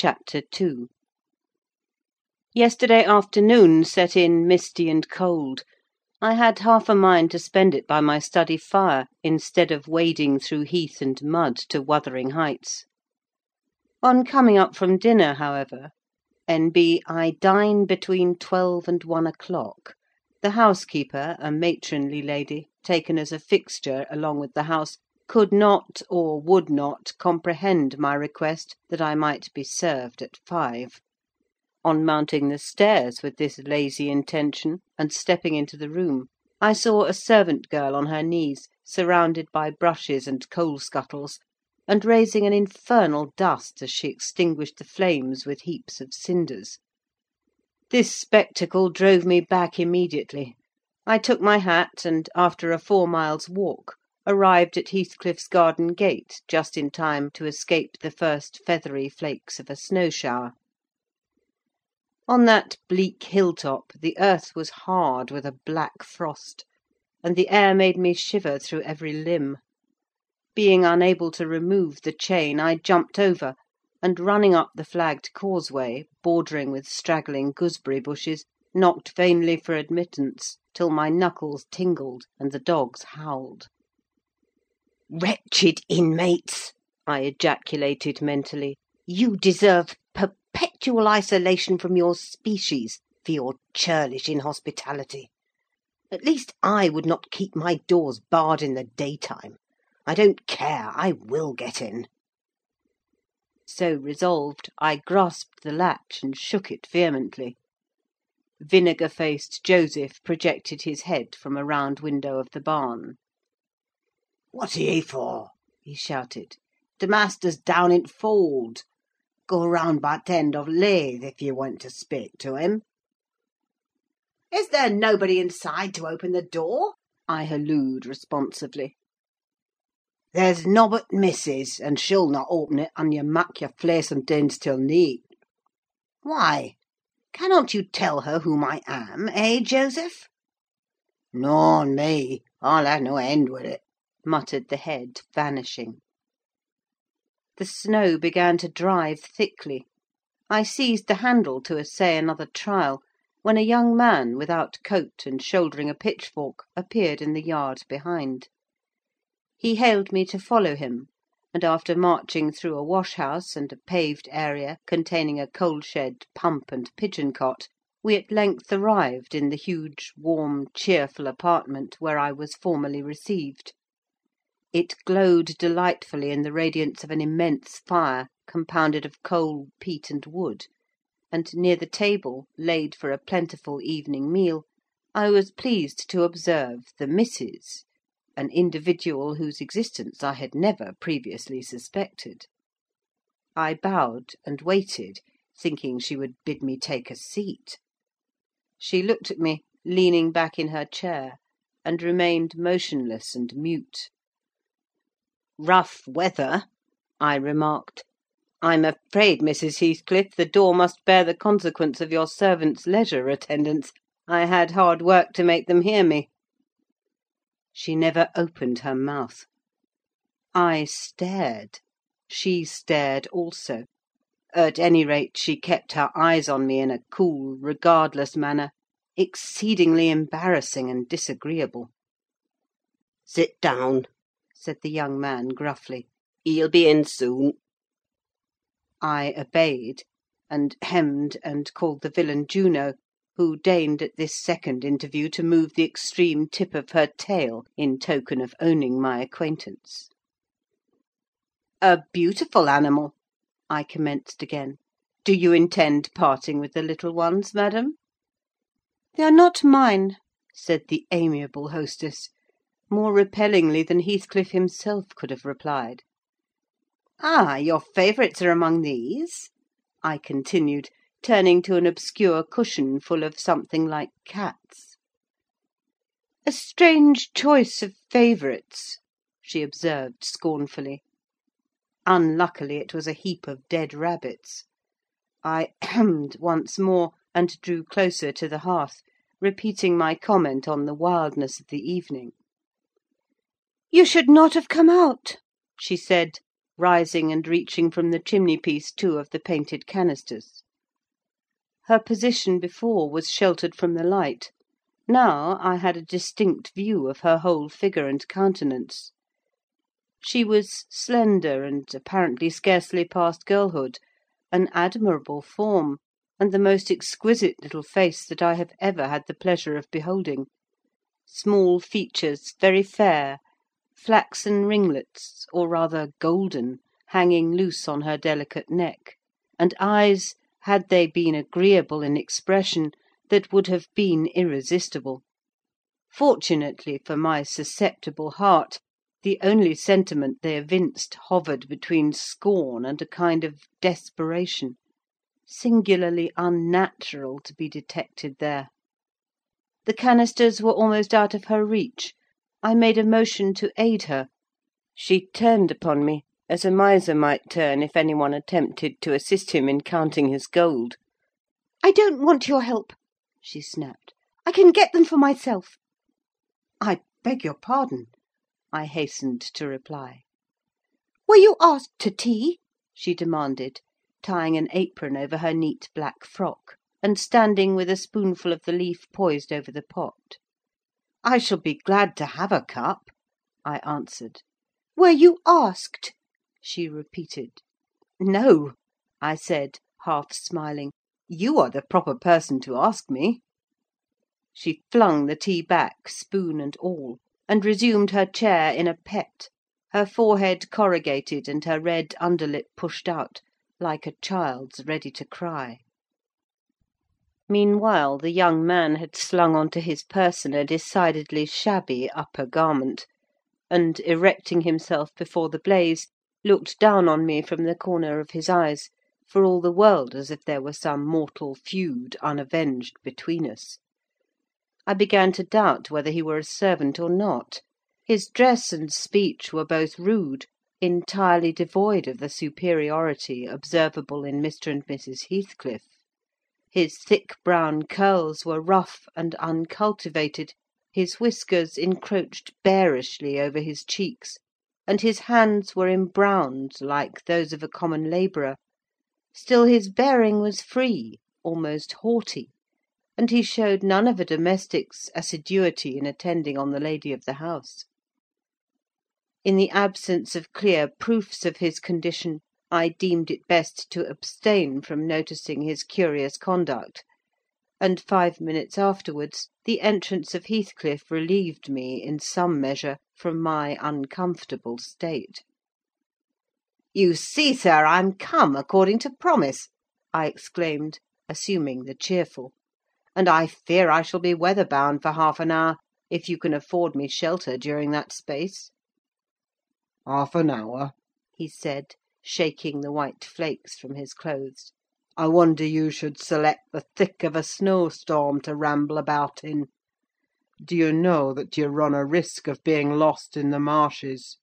CHAPTER II Yesterday afternoon set in misty and cold: I had half a mind to spend it by my study fire, instead of wading through heath and mud to Wuthering Heights. On coming up from dinner, however, N.B.—I dine between twelve and one o'clock: the housekeeper, a matronly lady, taken as a fixture along with the house, could not, or would not, comprehend my request that I might be served at five. On mounting the stairs with this lazy intention, and stepping into the room, I saw a servant girl on her knees, surrounded by brushes and coal scuttles, and raising an infernal dust as she extinguished the flames with heaps of cinders. This spectacle drove me back immediately. I took my hat, and, after a four miles' walk, arrived at Heathcliff's garden gate just in time to escape the first feathery flakes of a snow shower. On that bleak hill top the earth was hard with a black frost, and the air made me shiver through every limb. Being unable to remove the chain, I jumped over, and running up the flagged causeway, bordering with straggling gooseberry bushes, knocked vainly for admittance, till my knuckles tingled and the dogs howled. "Wretched inmates!" I ejaculated mentally, "you deserve perpetual isolation from your species for your churlish inhospitality. At least I would not keep my doors barred in the daytime. I don't care, I will get in." So resolved, I grasped the latch and shook it vehemently. Vinegar faced Joseph projected his head from a round window of the barn. "What are ye for?" he shouted. "T' master's down in fold. Go round by t' end o' th' if ye want to speak to him." "Is there nobody inside to open the door?" I hallooed responsively. "There's nobbut missis, and she'll not open it an ye mak' your fleysome till neeght. Why? Cannot you tell her whom I am, eh, Joseph?" "Noan me! I'll ha' no end with it," muttered the head, vanishing. The snow began to drive thickly. I seized the handle to essay another trial, when a young man, without coat, and shouldering a pitchfork, appeared in the yard behind. He hailed me to follow him, and after marching through a wash house and a paved area containing a coal shed, pump, and pigeon cot, we at length arrived in the huge, warm, cheerful apartment where I was formerly received. It glowed delightfully in the radiance of an immense fire, compounded of coal, peat, and wood; and near the table, laid for a plentiful evening meal, I was pleased to observe the missis an individual whose existence I had never previously suspected. I bowed and waited, thinking she would bid me take a seat. She looked at me, leaning back in her chair, and remained motionless and mute. "Rough weather," I remarked. "I'm afraid, Mrs. Heathcliff, the door must bear the consequence of your servants' leisure attendance. I had hard work to make them hear me." She never opened her mouth. I stared: she stared also: at any rate, she kept her eyes on me in a cool, regardless manner, exceedingly embarrassing and disagreeable. "Sit down," said the young man gruffly. "He'll be in soon." I obeyed, and hemmed and called the villain Juno, who deigned at this second interview to move the extreme tip of her tail in token of owning my acquaintance. "A beautiful animal!" I commenced again. "Do you intend parting with the little ones, madam?" "They are not mine," said the amiable hostess, more repellingly than Heathcliff himself could have replied. "Ah, your favourites are among these?" I continued, turning to an obscure cushion full of something like cats. "A strange choice of favourites," she observed scornfully. Unluckily it was a heap of dead rabbits. I hemmed once more, and drew closer to the hearth, repeating my comment on the wildness of the evening. "You should not have come out," she said, rising and reaching from the chimney piece two of the painted canisters. Her position before was sheltered from the light; now I had a distinct view of her whole figure and countenance. She was slender, and apparently scarcely past girlhood; an admirable form, and the most exquisite little face that I have ever had the pleasure of beholding: small features, very fair, flaxen ringlets, or rather golden, hanging loose on her delicate neck, and eyes, had they been agreeable in expression, that would have been irresistible. Fortunately for my susceptible heart, the only sentiment they evinced hovered between scorn and a kind of desperation, singularly unnatural to be detected there. The canisters were almost out of her reach: I made a motion to aid her: she turned upon me, as a miser might turn if any one attempted to assist him in counting his gold. "I don't want your help," she snapped. "I can get them for myself." "I beg your pardon," I hastened to reply. "Were you asked to tea?" she demanded, tying an apron over her neat black frock, and standing with a spoonful of the leaf poised over the pot. "I shall be glad to have a cup," I answered. "Were you asked?" she repeated. "No," I said, half smiling. "You are the proper person to ask me." She flung the tea back, spoon and all, and resumed her chair in a pet, her forehead corrugated and her red underlip pushed out, like a child's ready to cry. Meanwhile the young man had slung on to his person a decidedly shabby upper garment, and, erecting himself before the blaze, looked down on me from the corner of his eyes, for all the world as if there were some mortal feud unavenged between us. I began to doubt whether he were a servant or not: his dress and speech were both rude, entirely devoid of the superiority observable in Mr. and Mrs. Heathcliff. His thick brown curls were rough and uncultivated, his whiskers encroached bearishly over his cheeks, and his hands were embrowned like those of a common labourer; still his bearing was free, almost haughty, and he showed none of a domestic's assiduity in attending on the lady of the house. In the absence of clear proofs of his condition, I deemed it best to abstain from noticing his curious conduct; and five minutes afterwards the entrance of Heathcliff relieved me, in some measure, from my uncomfortable state. "You see, sir, I'm come, according to promise," I exclaimed, assuming the cheerful; "and I fear I shall be weather bound for half an hour, if you can afford me shelter during that space." "Half an hour?" he said, shaking the white flakes from his clothes. "I wonder you should select the thick of a snowstorm to ramble about in. Do you know that you run a risk of being lost in the marshes?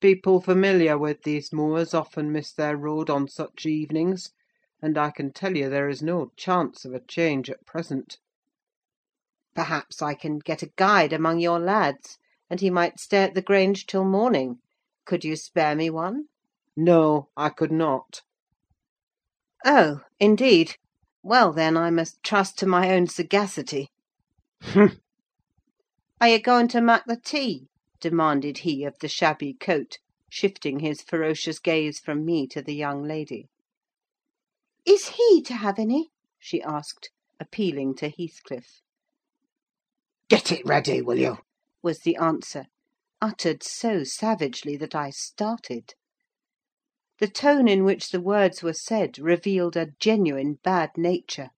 People familiar with these moors often miss their road on such evenings, and I can tell you there is no chance of a change at present." "Perhaps I can get a guide among your lads, and he might stay at the Grange till morning. Could you spare me one?" "No, I could not." "Oh, indeed! Well, then, I must trust to my own sagacity." "Humph!" "Are you going to mak' the tea?" demanded he of the shabby coat, shifting his ferocious gaze from me to the young lady. "Is he to have any?" she asked, appealing to Heathcliff. "Get it ready, will you?" was the answer, uttered so savagely that I started. The tone in which the words were said revealed a genuine bad nature.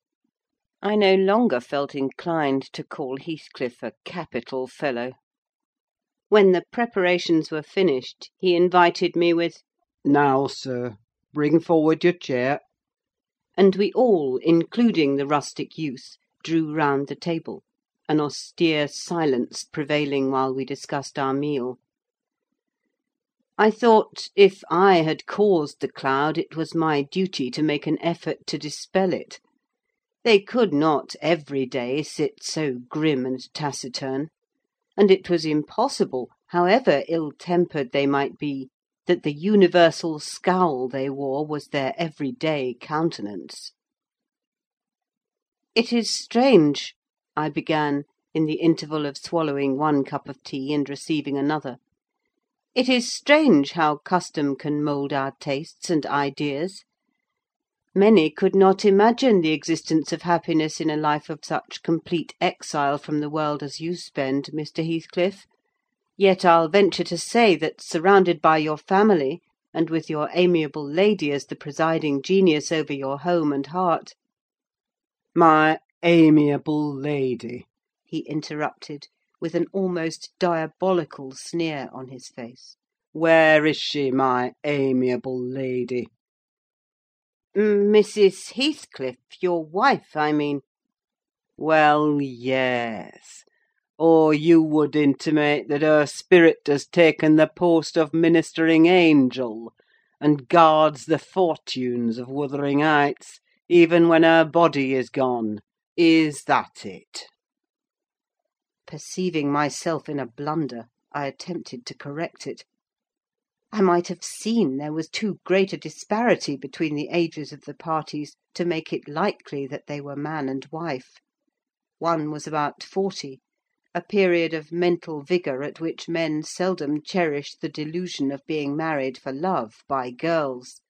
I no longer felt inclined to call Heathcliff a capital fellow. When the preparations were finished, he invited me with, "Now, sir, bring forward your chair," and we all, including the rustic youth, drew round the table, an austere silence prevailing while we discussed our meal. I thought, if I had caused the cloud, it was my duty to make an effort to dispel it. They could not, every day, sit so grim and taciturn; and it was impossible, however ill tempered they might be, that the universal scowl they wore was their every day countenance. "It is strange," I began, in the interval of swallowing one cup of tea and receiving another, "it is strange how custom can mould our tastes and ideas. Many could not imagine the existence of happiness in a life of such complete exile from the world as you spend, Mr. Heathcliff; yet I'll venture to say that, surrounded by your family, and with your amiable lady as the presiding genius over your home and heart—" "My amiable lady!" he interrupted, with an almost diabolical sneer on his face. "Where is she, my amiable lady?" "Mrs. Heathcliff, your wife, I mean." "Well, yes. Or you would intimate that her spirit has taken the post of ministering angel, and guards the fortunes of Wuthering Heights, even when her body is gone. Is that it?" Perceiving myself in a blunder, I attempted to correct it. I might have seen there was too great a disparity between the ages of the parties to make it likely that they were man and wife. One was about forty, a period of mental vigour at which men seldom cherish the delusion of being married for love by girls: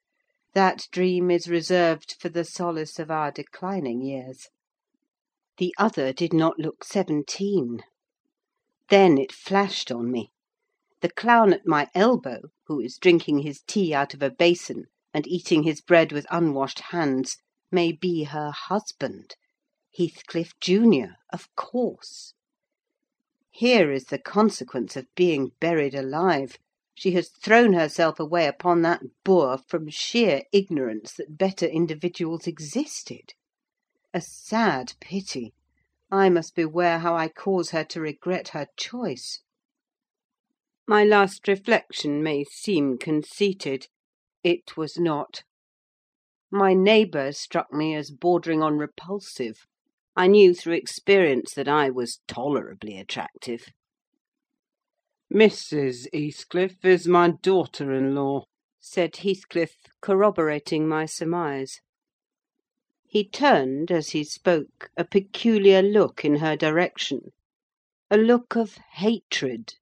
that dream is reserved for the solace of our declining years. The other did not look seventeen. Then it flashed on me. The clown at my elbow, who is drinking his tea out of a basin, and eating his bread with unwashed hands, may be her husband: Heathcliff junior, of course. Here is the consequence of being buried alive: she has thrown herself away upon that boor from sheer ignorance that better individuals existed. A sad pity! I must beware how I cause her to regret her choice. My last reflection may seem conceited: it was not. My neighbour struck me as bordering on repulsive. I knew through experience that I was tolerably attractive. "Mrs. Heathcliff is my daughter in law," said Heathcliff, corroborating my surmise. He turned, as he spoke, a peculiar look in her direction: a look of hatred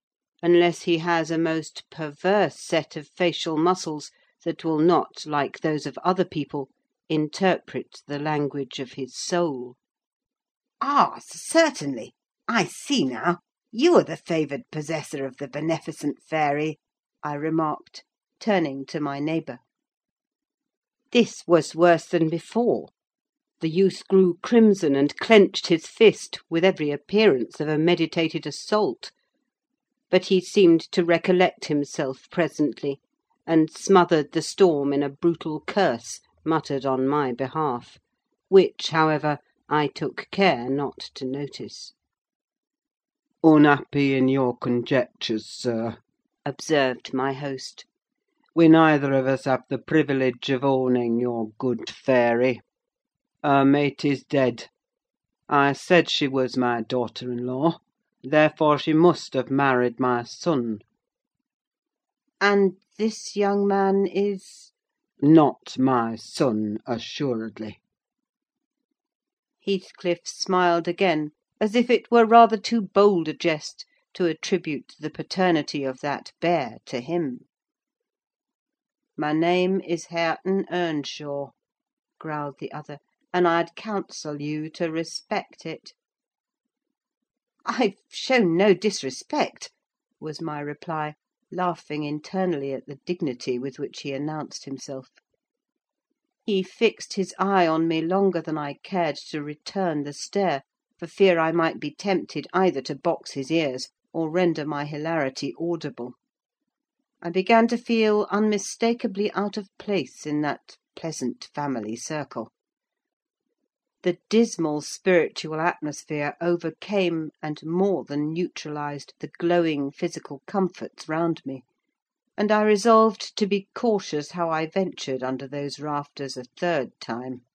unless he has a most perverse set of facial muscles that will not, like those of other people, interpret the language of his soul. "Ah, certainly! I see now. You are the favoured possessor of the beneficent fairy," I remarked, turning to my neighbour. This was worse than before. The youth grew crimson, and clenched his fist, with every appearance of a meditated assault but he seemed to recollect himself presently, and smothered the storm in a brutal curse muttered on my behalf; which, however, I took care not to notice. "Unhappy in your conjectures, sir," observed my host. "We neither of us have the privilege of owning your good fairy. Her mate is dead. I said she was my daughter in law. Therefore she must have married my son." "And this young man is—" "Not my son, assuredly." Heathcliff smiled again, as if it were rather too bold a jest to attribute the paternity of that bear to him. "My name is Hareton Earnshaw," growled the other, "and I'd counsel you to respect it." "I've shown no disrespect," was my reply, laughing internally at the dignity with which he announced himself. He fixed his eye on me longer than I cared to return the stare, for fear I might be tempted either to box his ears or render my hilarity audible. I began to feel unmistakably out of place in that pleasant family circle. The dismal spiritual atmosphere overcame and more than neutralised the glowing physical comforts round me; and I resolved to be cautious how I ventured under those rafters a third time.